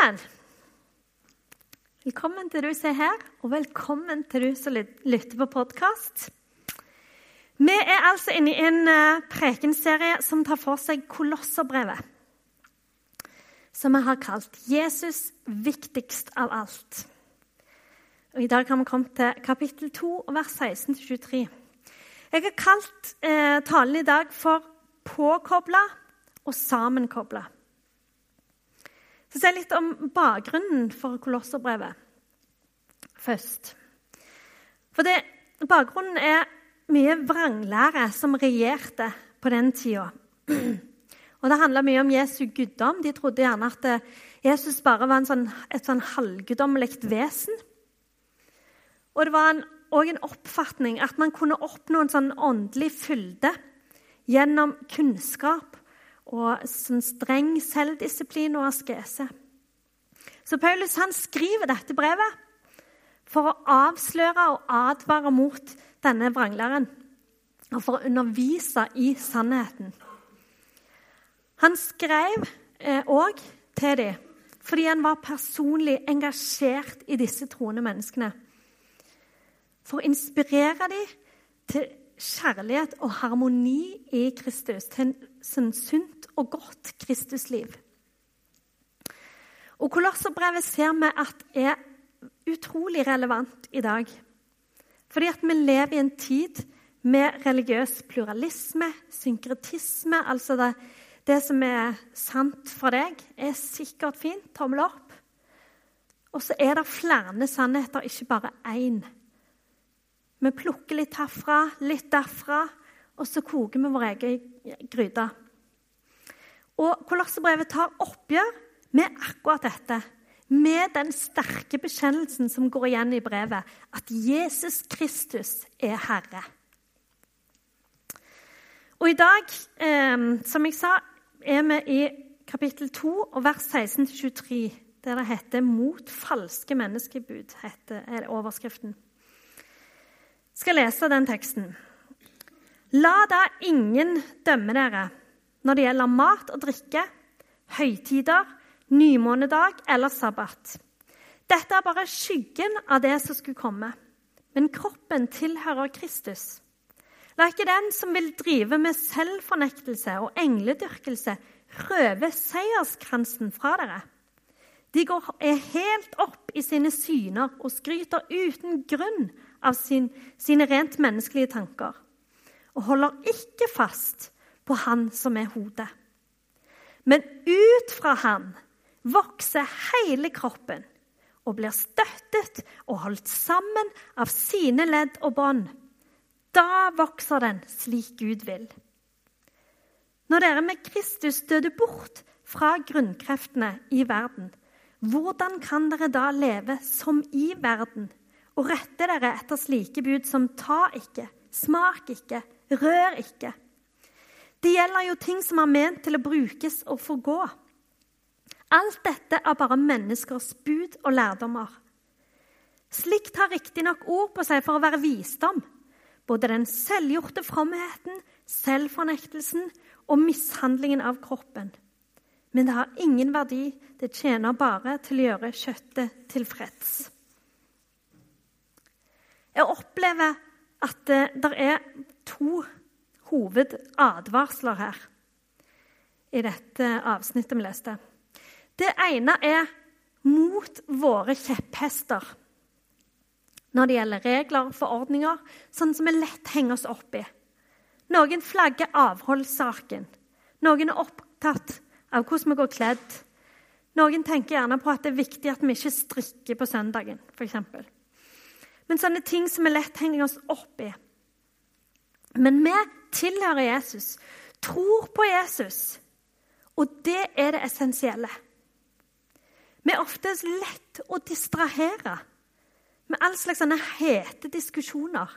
Velkommen. Velkommen til du som er her, og velkommen til du som lytter på podkast. Vi er altså inne i en eh, prekenserie som tar for seg Kolosserbrevet. Som vi har kalt 'Jesus viktigst av alt'. Og I dag har vi kommet til kapittel 2, vers 16-23. Jeg har kalt eh, talen i dag for 'påkobla og sammenkobla'. Så si litt om bakgrunnen for kolosserbrevet først. For det, Bakgrunnen er mye vranglære som regjerte på den tida. Og Det handla mye om Jesu guddom. De trodde gjerne at eh, Jesus bare var sånn, et sånn halvguddommelig vesen. Og det var òg en, oppfatning at man kunne oppnå en sånn åndelig fylde gjennom kunnskap og sånn streng selvdisiplin og askese. Så Paulus han skriver dette brevet for å avsløre og advare mot denne vranglæren. Og for å undervise i sannheten. Han skrev òg eh, til dem fordi han var personlig engasjert i disse troende menneskene. For å inspirere dem til kjærlighet og harmoni i Kristus, til en sunt og godt Kristusliv. Og Kolosserbrevet ser vi at er utrolig relevant i dag. Fordi at vi lever i en tid med religiøs pluralisme, synkretisme. Altså det, det som er sant for deg, er sikkert fint. Tommel opp. Og så er det flere sannheter, ikke bare én. Vi plukker litt herfra, litt derfra, og så koker vi vår egen gryte. Og Kolossebrevet tar oppgjør med akkurat dette. Med den sterke bekjennelsen som går igjen i brevet, at Jesus Kristus er Herre. Og i dag, eh, som jeg sa, er vi i kapittel 2 og vers 16-23, der det heter 'Mot falske menneskebud', heter, er overskriften Jeg skal lese den teksten. La da ingen dømme dere når det gjelder mat og drikke, høytider, nymånedag eller sabbat. Dette er bare skyggen av det som skulle komme. Men kroppen tilhører Kristus. La ikke den som vil drive med selvfornektelse og engledyrkelse, røve seierskransen fra dere. De går er helt opp i sine syner og skryter uten grunn av sin, sine rent menneskelige tanker og holder ikke fast på Han som er hodet. Men ut fra Han vokser hele kroppen og blir støttet og holdt sammen av sine ledd og bånd. Da vokser den slik Gud vil. Når dere med Kristus døde bort fra grunnkreftene i verden, hvordan kan dere da leve som i verden? og rette dere etter slike bud som ta ikke, smak ikke, rør ikke. Det gjelder jo ting som er ment til å brukes og forgå. Alt dette er bare menneskers bud og lærdommer. Slikt har riktignok ord på seg for å være visdom. Både den selvgjorte fromheten, selvfornektelsen og mishandlingen av kroppen. Men det har ingen verdi, det tjener bare til å gjøre kjøttet tilfreds. Jeg opplever at det er to hovedadvarsler her i dette avsnittet vi leste. Det ene er mot våre kjepphester når det gjelder regler og forordninger, sånn som vi lett henger oss opp i. Noen flagger avholdssaken. Noen er opptatt av hvordan vi går kledd. Noen tenker gjerne på at det er viktig at vi ikke strikker på søndagen, f.eks men sånne ting som vi lett henger oss opp i. Men vi tilhører Jesus, tror på Jesus, og det er det essensielle. Vi er ofte lett å distrahere med all slags sånne hete diskusjoner.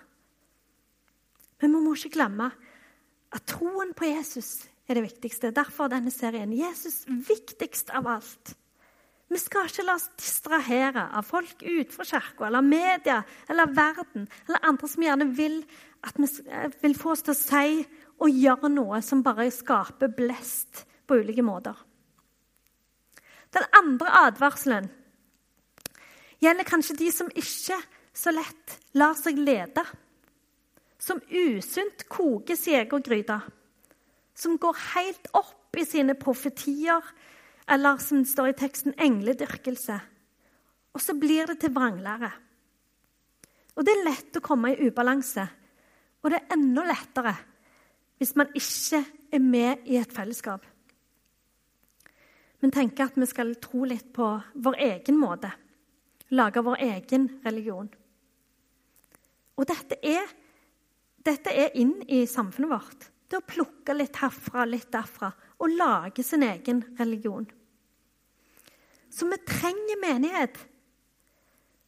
Men vi må ikke glemme at troen på Jesus er det viktigste. Derfor denne serien. Jesus viktigst av alt. Vi skal ikke la oss distrahere av folk utenfor kirka eller media eller verden eller andre som gjerne vil, vi, eh, vil få oss til å si og gjøre noe som bare skaper blest på ulike måter. Den andre advarselen gjelder kanskje de som ikke så lett lar seg lede. Som usunt koker sin egen gryte. Som går helt opp i sine profetier, eller som står i teksten, engledyrkelse. Og så blir det til vranglære. Og det er lett å komme i ubalanse. Og det er enda lettere hvis man ikke er med i et fellesskap. Men tenker at vi skal tro litt på vår egen måte. Lage vår egen religion. Og dette er, dette er inn i samfunnet vårt. Det å plukke litt herfra, litt derfra, og lage sin egen religion. Så vi trenger menighet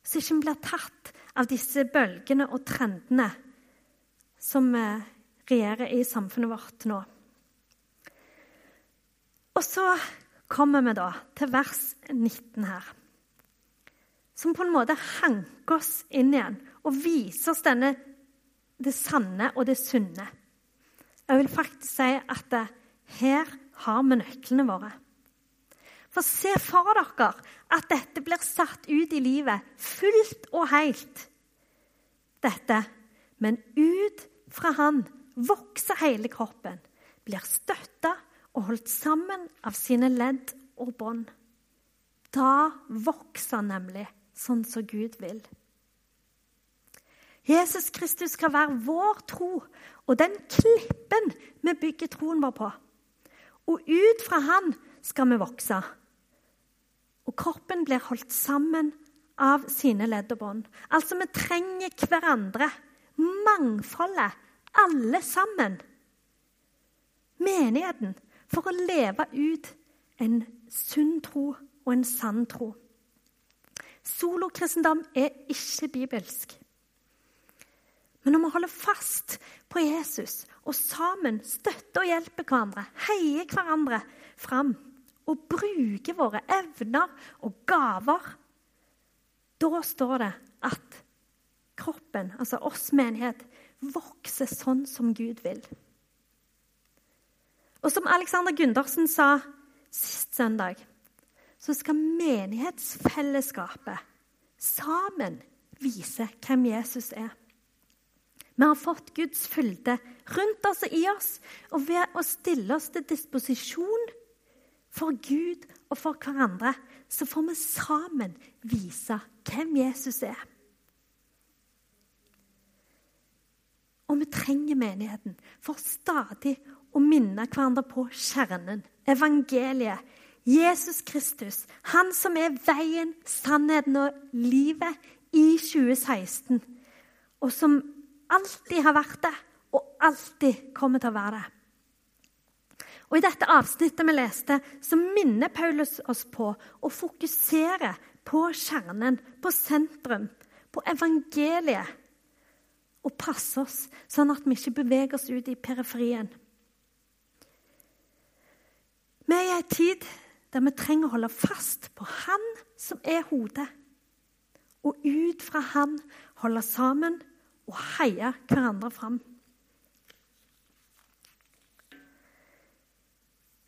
så ikke blir tatt av disse bølgene og trendene som eh, regjerer i samfunnet vårt nå. Og så kommer vi da til vers 19 her. Som på en måte hanker oss inn igjen og viser oss denne, det sanne og det sunne. Jeg vil faktisk si at det, her har vi nøklene våre. For se for dere at dette blir satt ut i livet fullt og helt. Dette. Men ut fra Han vokser hele kroppen, blir støtta og holdt sammen av sine ledd og bånd. Da vokser han nemlig sånn som Gud vil. Jesus Kristus skal være vår tro og den klippen vi bygger troen vår på. Og ut fra han skal vi vokse. Og kroppen blir holdt sammen av sine ledd og bånd. Altså, vi trenger hverandre. Mangfoldet. Alle sammen. Menigheten. For å leve ut en sunn tro og en sann tro. Solokristendom er ikke bibelsk. Holder fast på Jesus og sammen støtter og hjelper hverandre, heier hverandre fram og bruker våre evner og gaver, da står det at kroppen, altså oss menighet, vokser sånn som Gud vil. Og som Alexander Gundersen sa sist søndag, så skal menighetsfellesskapet sammen vise hvem Jesus er. Vi har fått Guds fylde rundt oss og i oss, og ved å stille oss til disposisjon for Gud og for hverandre, så får vi sammen vise hvem Jesus er. Og vi trenger menigheten for stadig å minne hverandre på kjernen, evangeliet. Jesus Kristus, han som er veien, sannheten og livet i 2016. Og som alltid har vært det, og alltid kommer til å være det. Og I dette avsnittet vi leste, så minner Paulus oss på å fokusere på kjernen, på sentrum, på evangeliet. Og passe oss sånn at vi ikke beveger oss ut i periferien. Vi er i en tid der vi trenger å holde fast på Han som er hodet. Og ut fra Han holde sammen og heie hverandre fram.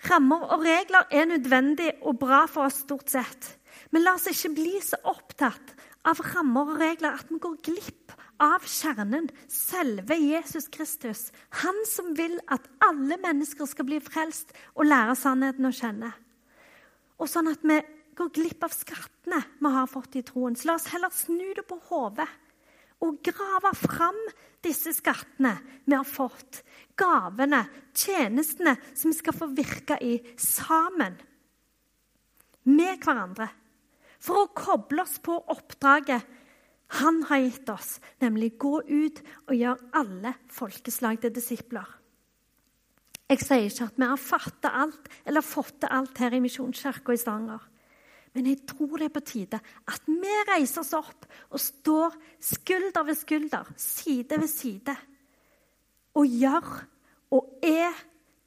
Rammer og regler er nødvendig og bra for oss stort sett. Men la oss ikke bli så opptatt av rammer og regler at vi går glipp av kjernen, selve Jesus Kristus. Han som vil at alle mennesker skal bli frelst og lære sannheten å kjenne. Og sånn at vi går glipp av skattene vi har fått i troen. Så la oss heller snu det på hodet og grave fram disse skattene vi har fått. Gavene, tjenestene som vi skal få virke i sammen. Med hverandre. For å koble oss på oppdraget han har gitt oss, nemlig gå ut og gjøre alle folkeslag til disipler. Jeg sier ikke at vi har fattet alt eller fått til alt her i Misjonskirka i Stavanger. Men jeg tror det er på tide at vi reiser oss opp og står skulder ved skulder, side ved side, og gjør og er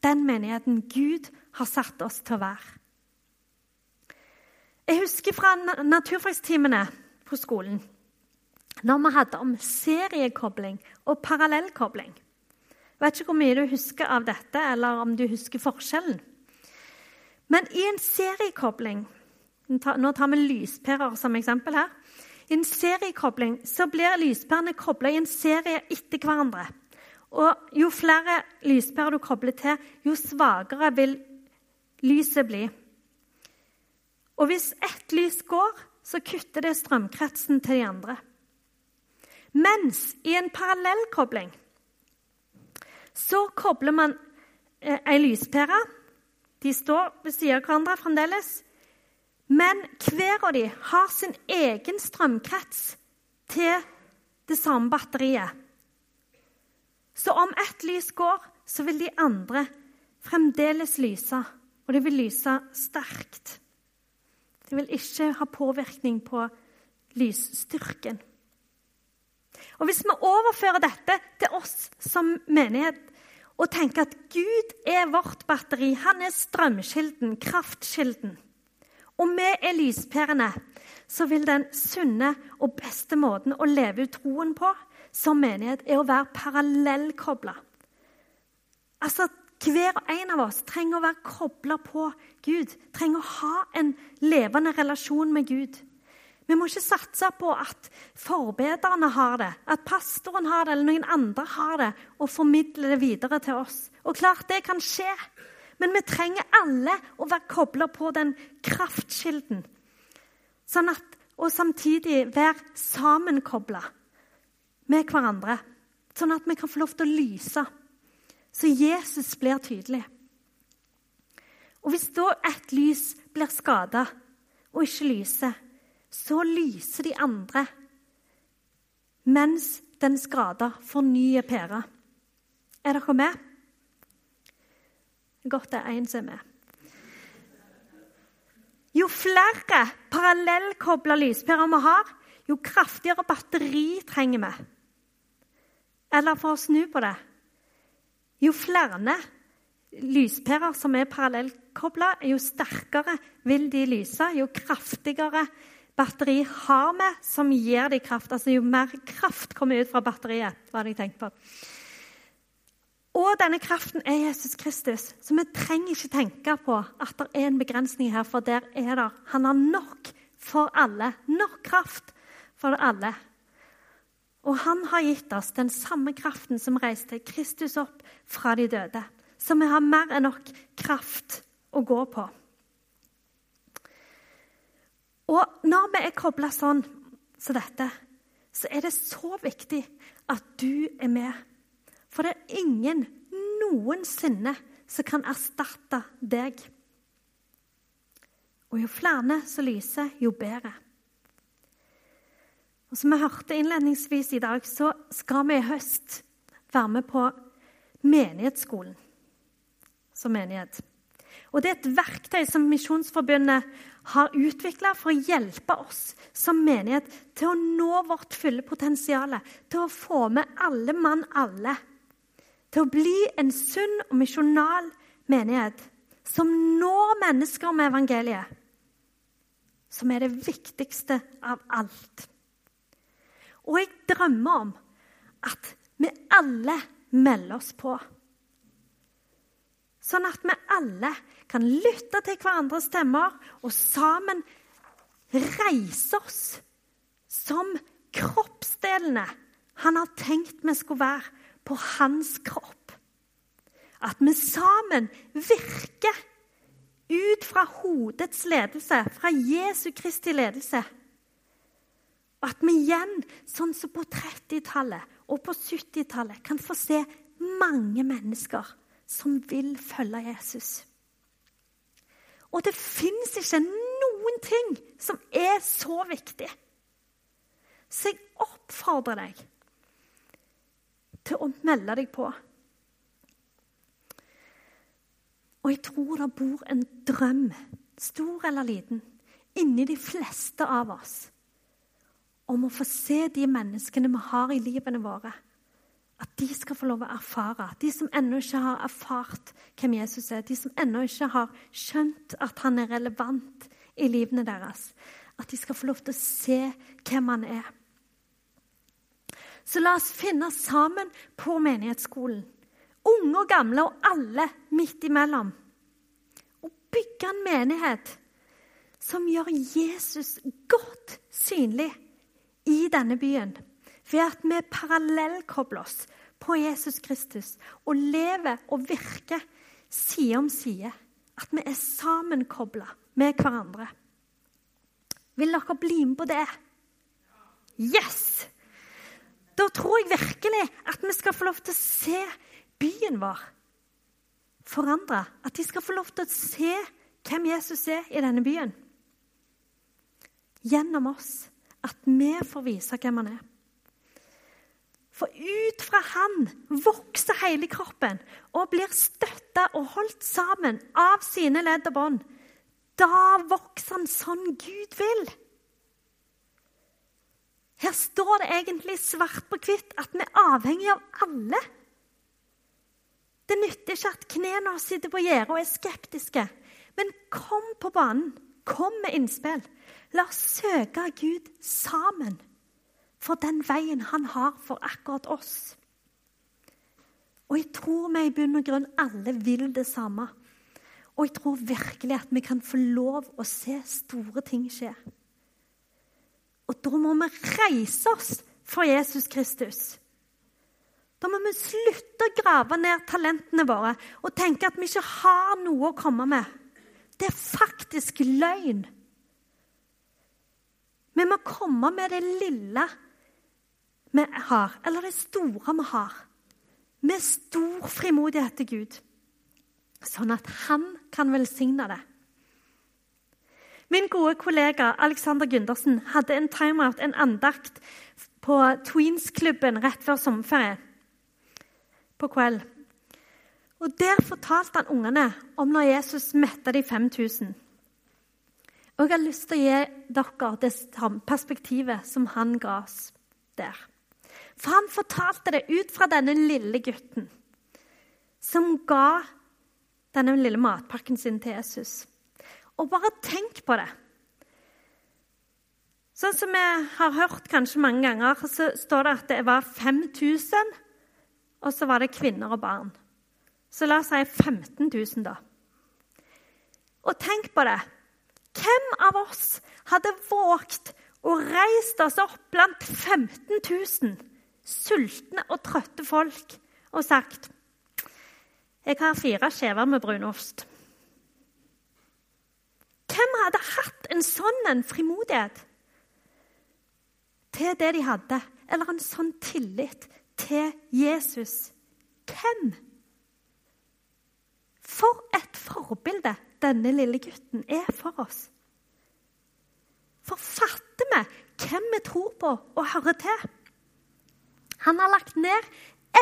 den menigheten Gud har satt oss til å være. Jeg husker fra naturfagstimene på skolen når vi hadde om seriekobling og parallellkobling. Jeg vet ikke hvor mye du husker av dette, eller om du husker forskjellen. Men i en seriekobling Nå tar vi lyspærer som eksempel her. I en seriekobling så blir lyspærene kobla i en serie etter hverandre. Og jo flere lyspærer du kobler til, jo svakere vil lyset bli. Og hvis ett lys går, så kutter det strømkretsen til de andre. Mens i en parallellkobling så kobler man eh, ei lyspære. De står ved siden av hverandre fremdeles. Men hver av de har sin egen strømkrets til det samme batteriet. Så om ett lys går, så vil de andre fremdeles lyse. Og de vil lyse sterkt. Det vil ikke ha påvirkning på lysstyrken. Og Hvis vi overfører dette til oss som menighet og tenker at Gud er vårt batteri, han er strømkilden, kraftkilden, og vi er lyspærene, så vil den sunne og beste måten å leve ut troen på som menighet, er å være parallellkobla. Altså, hver og en av oss trenger å være kobla på Gud, trenger å ha en levende relasjon med Gud. Vi må ikke satse på at forbederne har det, at pastoren har det, eller noen andre har det, og formidle det videre til oss. Og klart det kan skje, men vi trenger alle å være kobla på den kraftkilden. Sånn at, og samtidig være sammenkobla med hverandre, sånn at vi kan få lov til å lyse. Så Jesus blir tydelig. Og hvis da et lys blir skada og ikke lyser, så lyser de andre, mens den skada fornyer pæra. Er dere med? Godt er én som med. Jo flere parallellkobla lyspærer vi har, jo kraftigere batteri trenger vi. Eller for å snu på det Jo flere lyspærer som er parallellkobla, jo sterkere vil de lyse. Jo kraftigere batteri har vi som gir dem kraft. Altså jo mer kraft kommer ut fra batteriet, var det jeg tenkte på. Og denne kraften er Jesus Kristus, så vi trenger ikke tenke på at det er en begrensning her, for der er det. Han har nok for alle. Nok kraft for alle. Og han har gitt oss den samme kraften som reiste Kristus opp fra de døde. Så vi har mer enn nok kraft å gå på. Og når vi er kobla sånn som dette, så er det så viktig at du er med. For det er ingen noensinne som kan erstatte deg. Og jo flere som lyser, jo bedre. Og Som vi hørte innledningsvis i dag, så skal vi i høst være med på menighetsskolen som menighet. Og Det er et verktøy som Misjonsforbundet har utvikla for å hjelpe oss som menighet til å nå vårt fulle potensial, til å få med alle mann alle. Til å bli en sunn og misjonal menighet som når mennesker med evangeliet. Som er det viktigste av alt. Og jeg drømmer om at vi alle melder oss på. Sånn at vi alle kan lytte til hverandres stemmer og sammen reise oss som kroppsdelene han har tenkt vi skulle være på hans kropp. At vi sammen virker ut fra hodets ledelse, fra Jesu Kristi ledelse. Og at vi igjen, sånn som på 30-tallet og på 70-tallet, kan få se mange mennesker som vil følge Jesus. Og det fins ikke noen ting som er så viktig. Så jeg oppfordrer deg til å melde deg på. Og jeg tror det bor en drøm, stor eller liten, inni de fleste av oss om å få se de menneskene vi har i livene våre at de skal få lov å erfare. De som ennå ikke har erfart hvem Jesus er, de som ennå ikke har skjønt at han er relevant i livene deres. At de skal få lov til å se hvem han er. Så la oss finne sammen på menighetsskolen. Unge og gamle og alle midt imellom. Og bygge en menighet som gjør Jesus godt synlig i denne byen. Ved at vi parallellkobler oss på Jesus Kristus og lever og virker side om side. At vi er sammenkobla med hverandre. Vil dere bli med på det? Yes! Da tror jeg virkelig at vi skal få lov til å se byen vår forandre. At de skal få lov til å se hvem Jesus er i denne byen. Gjennom oss. At vi får vise hvem han er. For ut fra han vokser hele kroppen og blir støtta og holdt sammen av sine ledd og bånd. Da vokser han sånn Gud vil. Her står det egentlig svart på hvitt at vi er avhengig av alle. Det nytter ikke at knærne sitter på gjerdet og er skeptiske. Men kom på banen. Kom med innspill. La oss søke Gud sammen for den veien han har for akkurat oss. Og jeg tror vi i bunn og grunn alle vil det samme. Og jeg tror virkelig at vi kan få lov å se store ting skje. Og da må vi reise oss for Jesus Kristus. Da må vi slutte å grave ned talentene våre og tenke at vi ikke har noe å komme med. Det er faktisk løgn. Vi må komme med det lille vi har, eller det store vi har, med stor frimodighet til Gud, sånn at han kan velsigne det. Min gode kollega Alexander Gundersen hadde en timeout, en andakt, på Tweens-klubben rett før sommerferie på kveld. Og Der fortalte han ungene om når Jesus metta de 5000. Og Jeg har lyst til å gi dere det perspektivet som han ga oss der. For han fortalte det ut fra denne lille gutten som ga denne lille matpakken sin til Jesus. Og bare tenk på det. Sånn som vi har hørt kanskje mange ganger, så står det at det var 5000, og så var det kvinner og barn. Så la oss si 15 000, da. Og tenk på det. Hvem av oss hadde våget å reist oss opp blant 15 000 sultne og trøtte folk og sagt Jeg har fire skjever med brunost. Hvem hadde hatt en sånn en frimodighet til det de hadde, eller en sånn tillit til Jesus? Hvem? For et forbilde denne lille gutten er for oss. For fatter vi hvem vi tror på og hører til? Han har lagt ned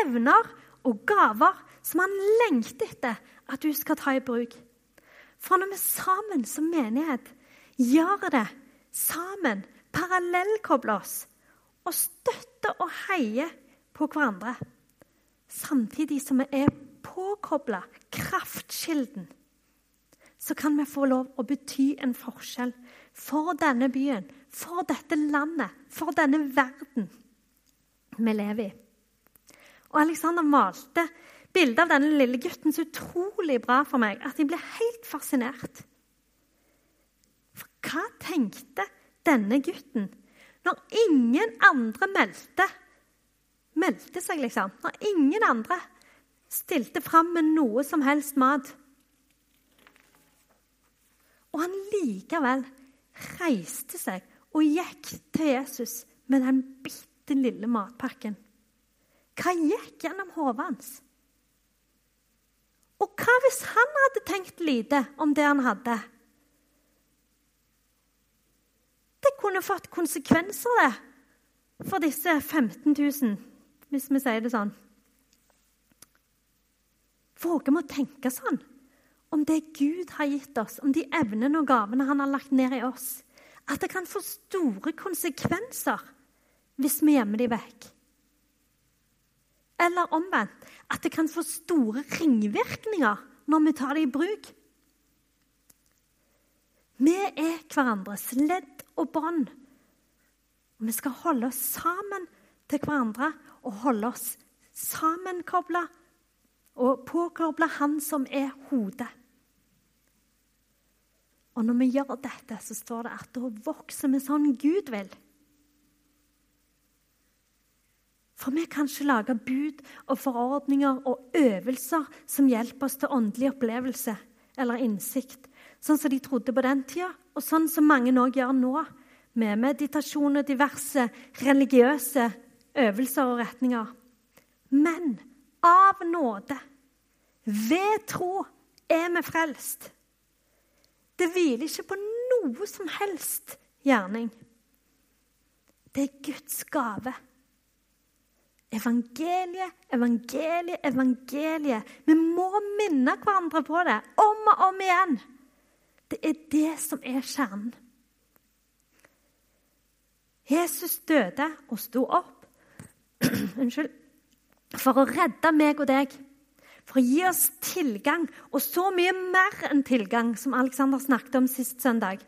evner og gaver som han lengter etter at du skal ta i bruk. For når vi sammen som menighet gjør det sammen, parallellkobler oss og støtter og heier på hverandre, samtidig som vi er påkobla kraftkilden, så kan vi få lov å bety en forskjell for denne byen, for dette landet, for denne verden vi lever i. Og Alexander malte bildet av denne lille gutten så utrolig bra for meg at jeg ble helt fascinert. For hva tenkte denne gutten når ingen andre meldte, meldte seg, liksom? Når ingen andre stilte fram med noe som helst mat? Og han likevel reiste seg og gikk til Jesus med den bitte lille matpakken. Hva gikk gjennom hodet hans? Og hva hvis han hadde tenkt lite om det han hadde? Det kunne fått konsekvenser, det, for disse 15 000, hvis vi sier det sånn. Våger vi å tenke sånn om det Gud har gitt oss, om de evnene og gavene han har lagt ned i oss? At det kan få store konsekvenser hvis vi gjemmer dem vekk. Eller omvendt at det kan få store ringvirkninger når vi tar det i bruk. Vi er hverandres ledd og bånd. Vi skal holde oss sammen til hverandre og holde oss sammenkobla og påkoble Han som er hodet. Og når vi gjør dette, så står det at da vokser vi sånn Gud vil. For vi kan ikke lage bud og forordninger og øvelser som hjelper oss til åndelig opplevelse eller innsikt, sånn som de trodde på den tida, og sånn som mange nå gjør nå, med meditasjon og diverse religiøse øvelser og retninger. Men av nåde, ved tro, er vi frelst. Det hviler ikke på noe som helst gjerning. Det er Guds gave. Evangeliet, evangeliet, evangeliet. Vi må minne hverandre på det om og om igjen. Det er det som er kjernen. Jesus døde og sto opp Unnskyld. For å redde meg og deg. For å gi oss tilgang, og så mye mer enn tilgang, som Alexander snakket om sist søndag,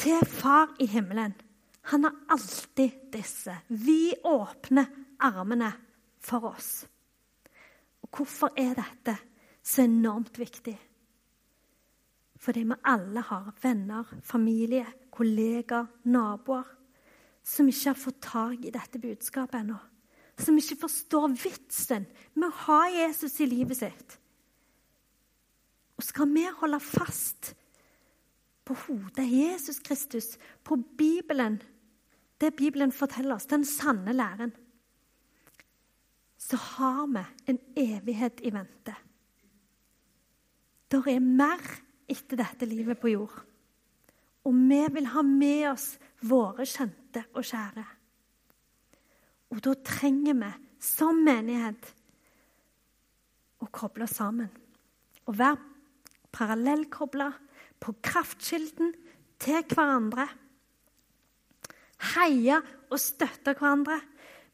til Far i himmelen. Han har alltid disse. Vi åpner armene for oss. Og hvorfor er dette så enormt viktig? Fordi vi alle har venner, familie, kollegaer, naboer som ikke har fått tak i dette budskapet ennå. Som ikke forstår vitsen med å ha Jesus i livet sitt. Og skal vi holde fast på hodet Jesus Kristus, på Bibelen, det Bibelen forteller oss, den sanne læren, så har vi en evighet i vente. Det er mer etter dette livet på jord. Og vi vil ha med oss våre kjente og kjære. Og da trenger vi som menighet å koble oss sammen. Å være parallellkobla på kraftkilden til hverandre. Heie og støtte hverandre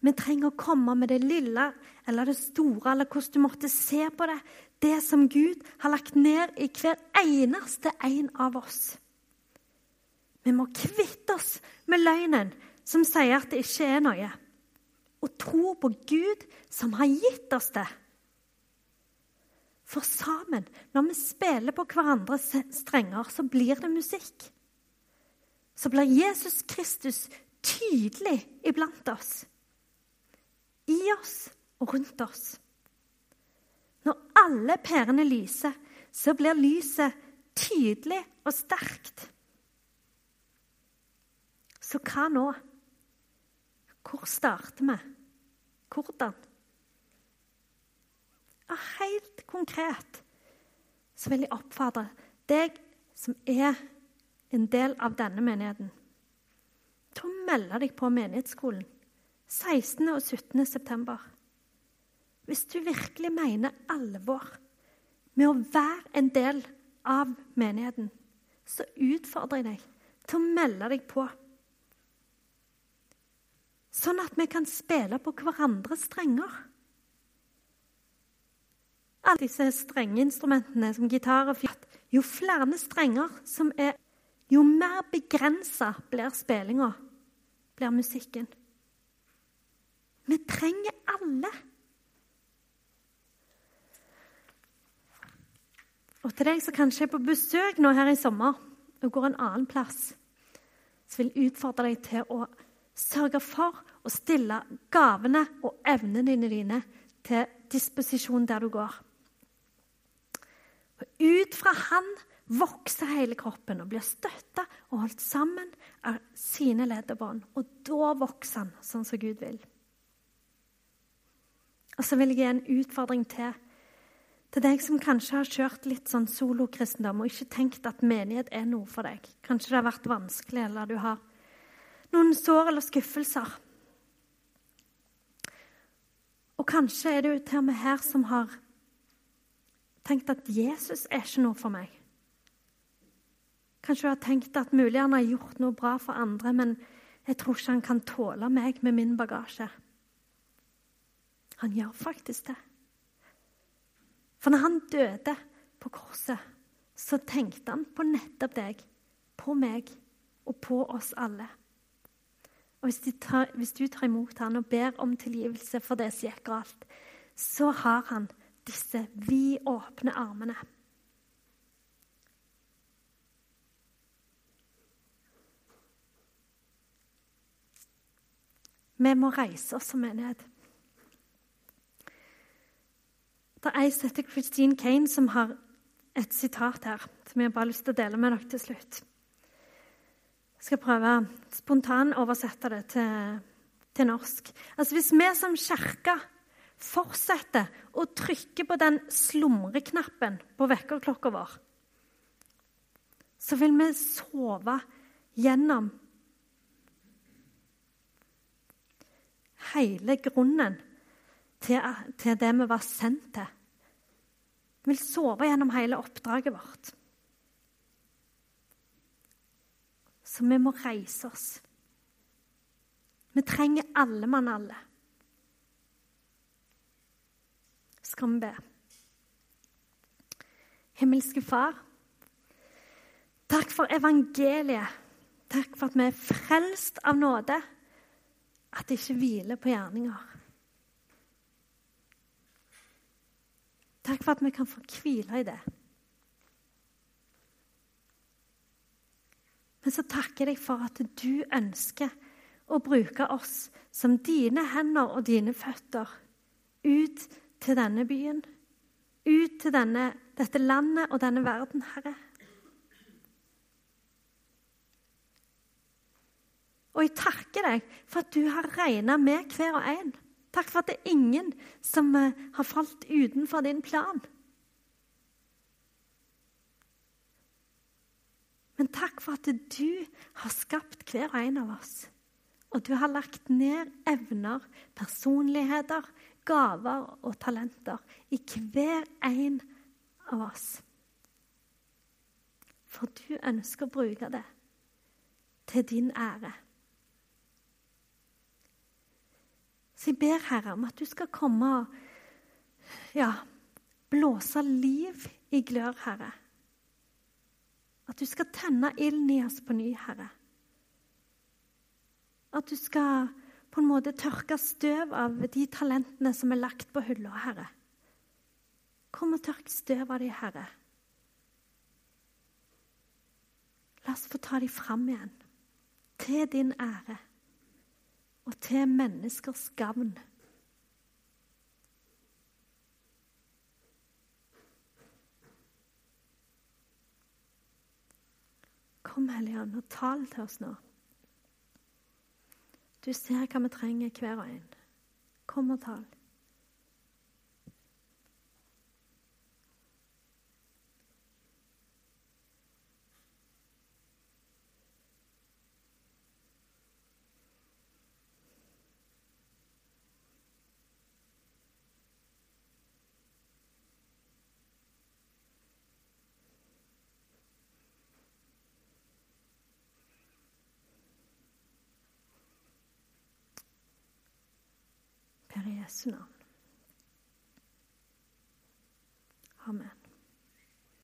vi trenger å komme med det lille eller det store, eller hvordan du måtte se på det. Det som Gud har lagt ned i hver eneste en av oss. Vi må kvitte oss med løgnen som sier at det ikke er noe, og tro på Gud som har gitt oss det. For sammen, når vi spiller på hverandres strenger, så blir det musikk. Så blir Jesus Kristus tydelig iblant oss i oss og rundt oss. Når alle pærene lyser, så blir lyset tydelig og sterkt. Så hva nå? Hvor starter vi? Hvordan? Ja, helt konkret så vil jeg oppfordre deg som er en del av denne menigheten, til å melde deg på menighetsskolen. 16. og 17. september. Hvis du virkelig mener alvor med å være en del av menigheten, så utfordrer jeg deg til å melde deg på. Sånn at vi kan spille på hverandres strenger. Alle disse strengeinstrumentene som gitar og fjert Jo flere strenger som er Jo mer begrensa blir spillinga, blir musikken. Vi trenger alle. Og til deg som kanskje er på besøk nå her i sommer og går en annen plass, så vil jeg utfordre deg til å sørge for å stille gavene og evnene dine til disposisjon der du går. Og ut fra Han vokser hele kroppen og blir støtta og holdt sammen av sine ledd. Og da vokser han sånn som Gud vil. Og så vil jeg gi en utfordring til. Til deg som kanskje har kjørt litt sånn solokristendom og ikke tenkt at menighet er noe for deg. Kanskje det har vært vanskelig, eller du har noen sår eller skuffelser. Og kanskje er det jo til og med her som har tenkt at Jesus er ikke noe for meg. Kanskje du har tenkt at mulig han har gjort noe bra for andre, men jeg tror ikke han kan tåle meg med min bagasje. Han gjør faktisk det. For når han døde på korset, så tenkte han på nettopp deg, på meg og på oss alle. Og hvis, tar, hvis du tar imot han og ber om tilgivelse for det som gikk galt, så har han disse vidåpne armene. Vi må reise oss som menighet. Det er ei som heter Christine Kane, som har et sitat her som jeg bare har lyst til å dele med dere til slutt. Jeg skal prøve spontanoversette det til, til norsk. Altså Hvis vi som kirke fortsetter å trykke på den slumreknappen på vekkerklokka vår, så vil vi sove gjennom hele grunnen til, det vi var sendt til. Vi vil sove gjennom hele oppdraget vårt. Så vi må reise oss. Vi trenger alle mann alle. Skal vi be? Himmelske Far, takk for evangeliet. Takk for at vi er frelst av nåde. At det ikke hviler på gjerninger. Takk for at vi kan få hvile i det. Men så takker jeg deg for at du ønsker å bruke oss som dine hender og dine føtter ut til denne byen, ut til denne, dette landet og denne verden, Herre. Og jeg takker deg for at du har regna med hver og en. Takk for at det er ingen som eh, har falt utenfor din plan. Men takk for at du har skapt hver og en av oss. Og du har lagt ned evner, personligheter, gaver og talenter i hver en av oss. For du ønsker å bruke det til din ære. Så jeg ber, Herre, om at du skal komme og ja, blåse liv i glør, Herre. At du skal tenne ilden i oss på ny, Herre. At du skal på en måte tørke støv av de talentene som er lagt på hylla, Herre. Kom og tørk støv av de, Herre. La oss få ta de fram igjen, til din ære og til menneskers gavn. Kom, Hellige Ånd, og tal til oss nå. Du ser hva vi trenger, hver og en. Kom og tal. Jesu navn. Amen.